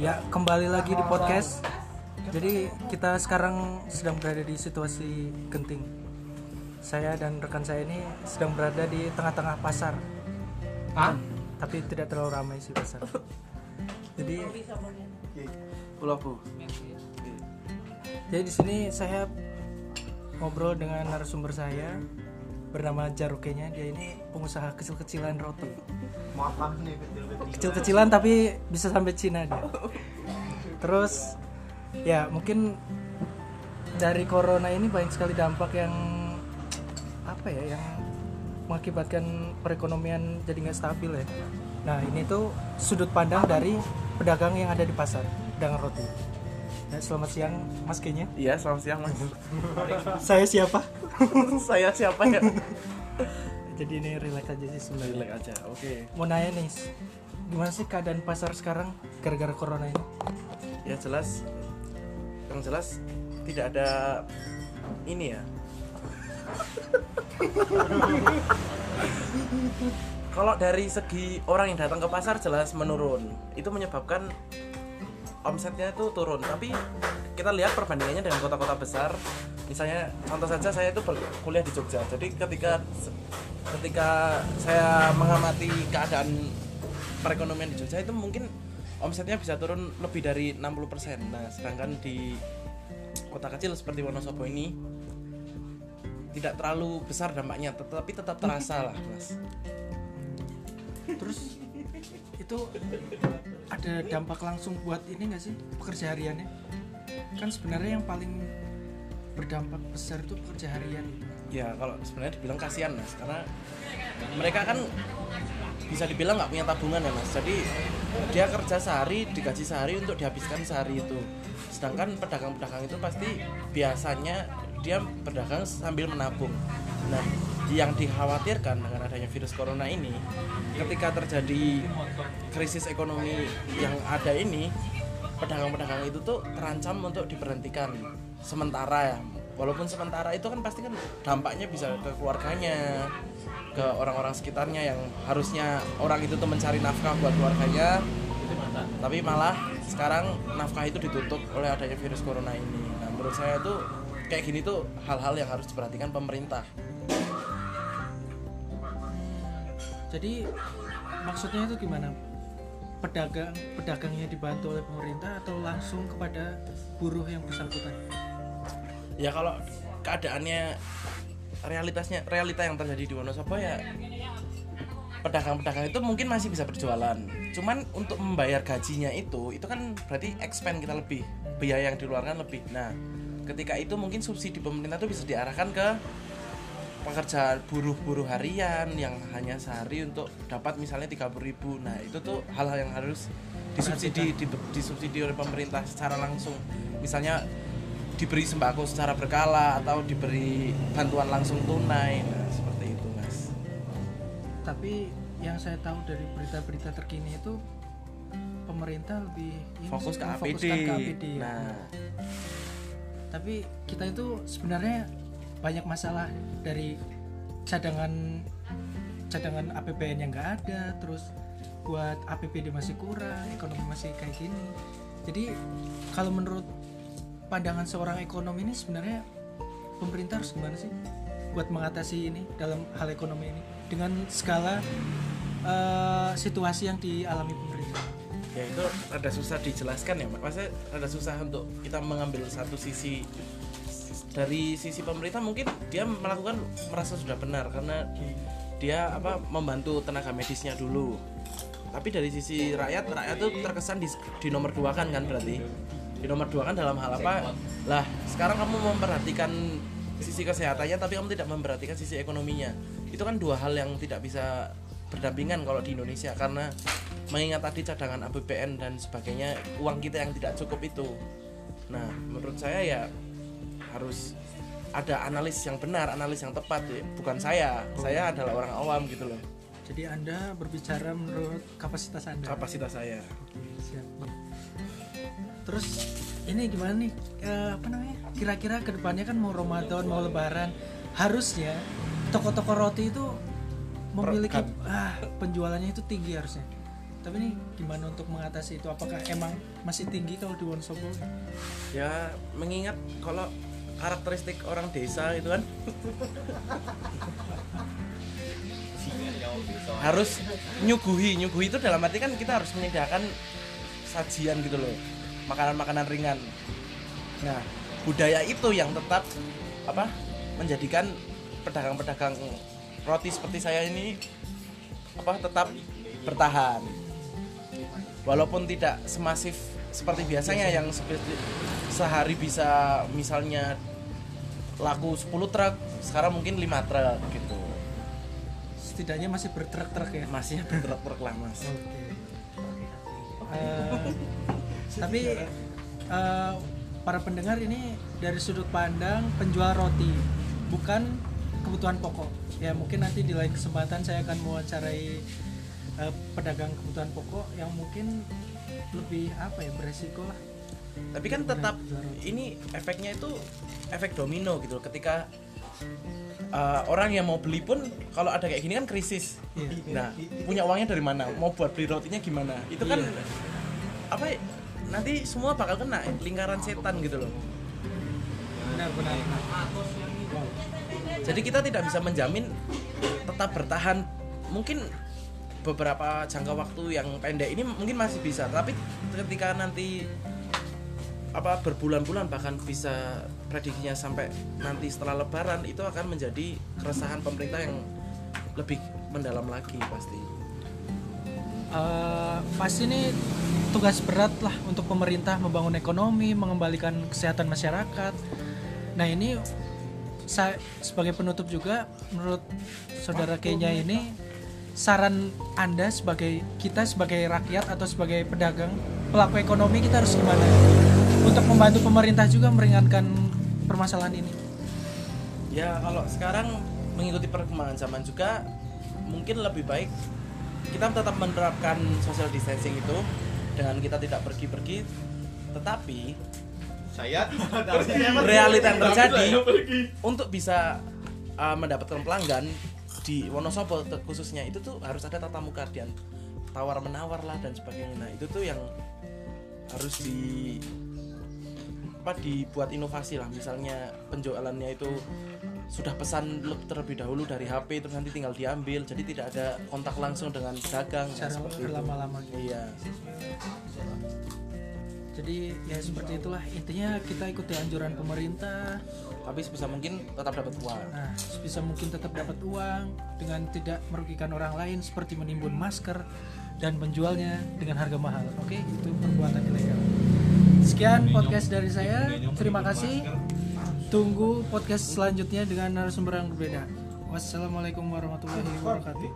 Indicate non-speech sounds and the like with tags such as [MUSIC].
Ya, kembali lagi di podcast. Jadi kita sekarang sedang berada di situasi genting. Saya dan rekan saya ini sedang berada di tengah-tengah pasar. Hah? Tapi tidak terlalu ramai sih pasar. Jadi Pulau Bu. jadi di sini saya ngobrol dengan narasumber saya bernama Jarukenya. Dia ini pengusaha kecil-kecilan roti. Maaf nih kecil-kecil. Kecil-kecilan tapi bisa sampai Cina dia. Terus ya mungkin dari corona ini banyak sekali dampak yang apa ya yang mengakibatkan perekonomian jadi nggak stabil ya. Nah ini tuh sudut pandang dari pedagang yang ada di pasar, pedagang roti. Ya, selamat siang Mas Kenya. Iya, selamat siang Mas. [LAUGHS] Saya siapa? [LAUGHS] Saya siapa ya? [LAUGHS] Jadi ini relax aja sih sebenarnya. Relax aja. Oke. Mau nanya nih, gimana sih keadaan pasar sekarang gara-gara corona ini? Ya jelas yang jelas tidak ada ini ya. Kalau dari segi orang yang datang ke pasar jelas menurun. Itu menyebabkan omsetnya itu turun. Tapi kita lihat perbandingannya dengan kota-kota besar. Misalnya contoh saja saya itu kuliah di Jogja. Jadi ketika ketika saya mengamati keadaan perekonomian di Jogja itu mungkin omsetnya bisa turun lebih dari 60%. Nah, sedangkan di kota kecil seperti Wonosobo ini tidak terlalu besar dampaknya, tetapi tetap terasa lah, Mas. Terus itu ada dampak langsung buat ini nggak sih pekerja hariannya? Kan sebenarnya yang paling berdampak besar itu pekerja harian. Ya, kalau sebenarnya dibilang kasihan, Mas, karena mereka kan bisa dibilang nggak punya tabungan ya, Mas. Jadi dia kerja sehari, digaji sehari untuk dihabiskan sehari itu. Sedangkan pedagang-pedagang itu pasti biasanya dia berdagang sambil menabung. Nah, yang dikhawatirkan dengan adanya virus corona ini, ketika terjadi krisis ekonomi yang ada ini, pedagang-pedagang itu tuh terancam untuk diberhentikan sementara ya. Walaupun sementara itu kan pasti kan dampaknya bisa ke keluarganya, ke orang-orang sekitarnya yang harusnya orang itu tuh mencari nafkah buat keluarganya, tapi malah sekarang nafkah itu ditutup oleh adanya virus corona ini. Nah, menurut saya tuh kayak gini tuh hal-hal yang harus diperhatikan pemerintah. Jadi maksudnya itu gimana? Pedagang pedagangnya dibantu oleh pemerintah atau langsung kepada buruh yang bersangkutan? Ya kalau keadaannya realitasnya realita yang terjadi di Wonosobo ya pedagang-pedagang itu mungkin masih bisa berjualan. Cuman untuk membayar gajinya itu itu kan berarti expand kita lebih, biaya yang dikeluarkan lebih. Nah, ketika itu mungkin subsidi pemerintah itu bisa diarahkan ke pekerja buruh-buruh harian yang hanya sehari untuk dapat misalnya 30.000 ribu. Nah itu tuh hal-hal yang harus disubsidi di, disubsidi oleh pemerintah secara langsung. Misalnya diberi sembako secara berkala atau diberi bantuan langsung tunai. Nah seperti itu mas. Tapi yang saya tahu dari berita-berita terkini itu pemerintah lebih fokus ke APD, ke APD ya. nah. Tapi kita itu sebenarnya banyak masalah dari cadangan cadangan APBN yang nggak ada terus buat APBD masih kurang ekonomi masih kayak gini. Jadi kalau menurut pandangan seorang ekonom ini sebenarnya pemerintah harus gimana sih buat mengatasi ini dalam hal ekonomi ini? Dengan skala eh, situasi yang dialami pemerintah. Ya itu ada susah dijelaskan ya. Maksudnya ada susah untuk kita mengambil satu sisi dari sisi pemerintah mungkin dia melakukan merasa sudah benar karena dia apa membantu tenaga medisnya dulu. Tapi dari sisi rakyat rakyat tuh terkesan di, di nomor dua kan kan berarti? Di nomor dua kan dalam hal apa? Lah sekarang kamu memperhatikan sisi kesehatannya tapi kamu tidak memperhatikan sisi ekonominya. Itu kan dua hal yang tidak bisa berdampingan kalau di Indonesia karena mengingat tadi cadangan APBN dan sebagainya uang kita yang tidak cukup itu. Nah menurut saya ya harus ada analis yang benar analis yang tepat ya. bukan saya saya adalah orang awam gitu loh jadi anda berbicara menurut kapasitas anda kapasitas saya Siap. Terus ini gimana nih? Eh, apa namanya? Kira-kira ke depannya kan mau Ramadan, mau Lebaran, harusnya toko-toko roti itu memiliki ah penjualannya itu tinggi harusnya. tapi nih gimana untuk mengatasi itu apakah emang masih tinggi kalau di Wonosobo ya mengingat kalau karakteristik orang desa itu kan. Harus nyuguhi nyuguhi itu dalam arti kan kita harus menyediakan sajian gitu loh makanan-makanan ringan. Nah budaya itu yang tetap apa menjadikan pedagang-pedagang roti seperti saya ini apa tetap bertahan. Walaupun tidak semasif seperti biasanya yang sehari bisa misalnya laku 10 truk sekarang mungkin 5 truk gitu setidaknya masih bertruk-truk ya masih bertruk-truk lah mas Oke. Eh, tapi eh, para pendengar ini dari sudut pandang penjual roti, bukan kebutuhan pokok. Ya mungkin nanti di lain kesempatan saya akan mewawancarai eh, pedagang kebutuhan pokok yang mungkin lebih apa ya beresiko lah. Tapi kan tetap ini efeknya itu efek domino gitu loh. ketika uh, orang yang mau beli pun kalau ada kayak gini kan krisis Iya. nah punya uangnya dari mana mau buat beli rotinya gimana itu kan Iya. apa ya, nanti semua bakal kena lingkaran setan gitu loh Benar-benar. jadi kita tidak bisa menjamin tetap bertahan mungkin beberapa jangka waktu yang pendek ini mungkin masih bisa tapi ketika nanti apa berbulan-bulan bahkan bisa prediksinya sampai nanti setelah lebaran itu akan menjadi keresahan pemerintah yang lebih mendalam lagi pasti Eh, pasti ini tugas berat lah untuk pemerintah membangun ekonomi, mengembalikan kesehatan masyarakat. Nah ini saya sebagai penutup juga menurut saudara Kenya ini saran anda sebagai kita sebagai rakyat atau sebagai pedagang pelaku ekonomi kita harus gimana untuk membantu pemerintah juga meringankan permasalahan ini. ya kalau sekarang mengikuti perkembangan zaman juga mungkin lebih baik kita tetap menerapkan social distancing itu dengan kita tidak pergi-pergi. Tetapi Saya [LAUGHS] realita yang terjadi untuk bisa uh, mendapatkan pelanggan di Wonosobo khususnya itu tuh harus ada tatap muka dan tawar menawar lah dan sebagainya. Nah itu tuh yang harus di apa dibuat inovasi lah misalnya penjualannya itu sudah pesan le- terlebih dahulu dari HP terus nanti tinggal diambil jadi tidak ada kontak langsung dengan pedagang nah, Secara seperti itu. berlama-lama gitu. iya Jadi ya seperti itulah intinya kita ikuti anjuran pemerintah. tapi sebisa mungkin tetap dapat uang Nah, sebisa mungkin tetap dapat uang dengan tidak merugikan orang lain seperti menimbun masker dan menjualnya dengan harga mahal. Oke, itu perbuatan ilegal. Sekian podcast dari saya. Terima kasih. Tunggu podcast selanjutnya dengan narasumber yang berbeda. Wassalamualaikum warahmatullahi wabarakatuh.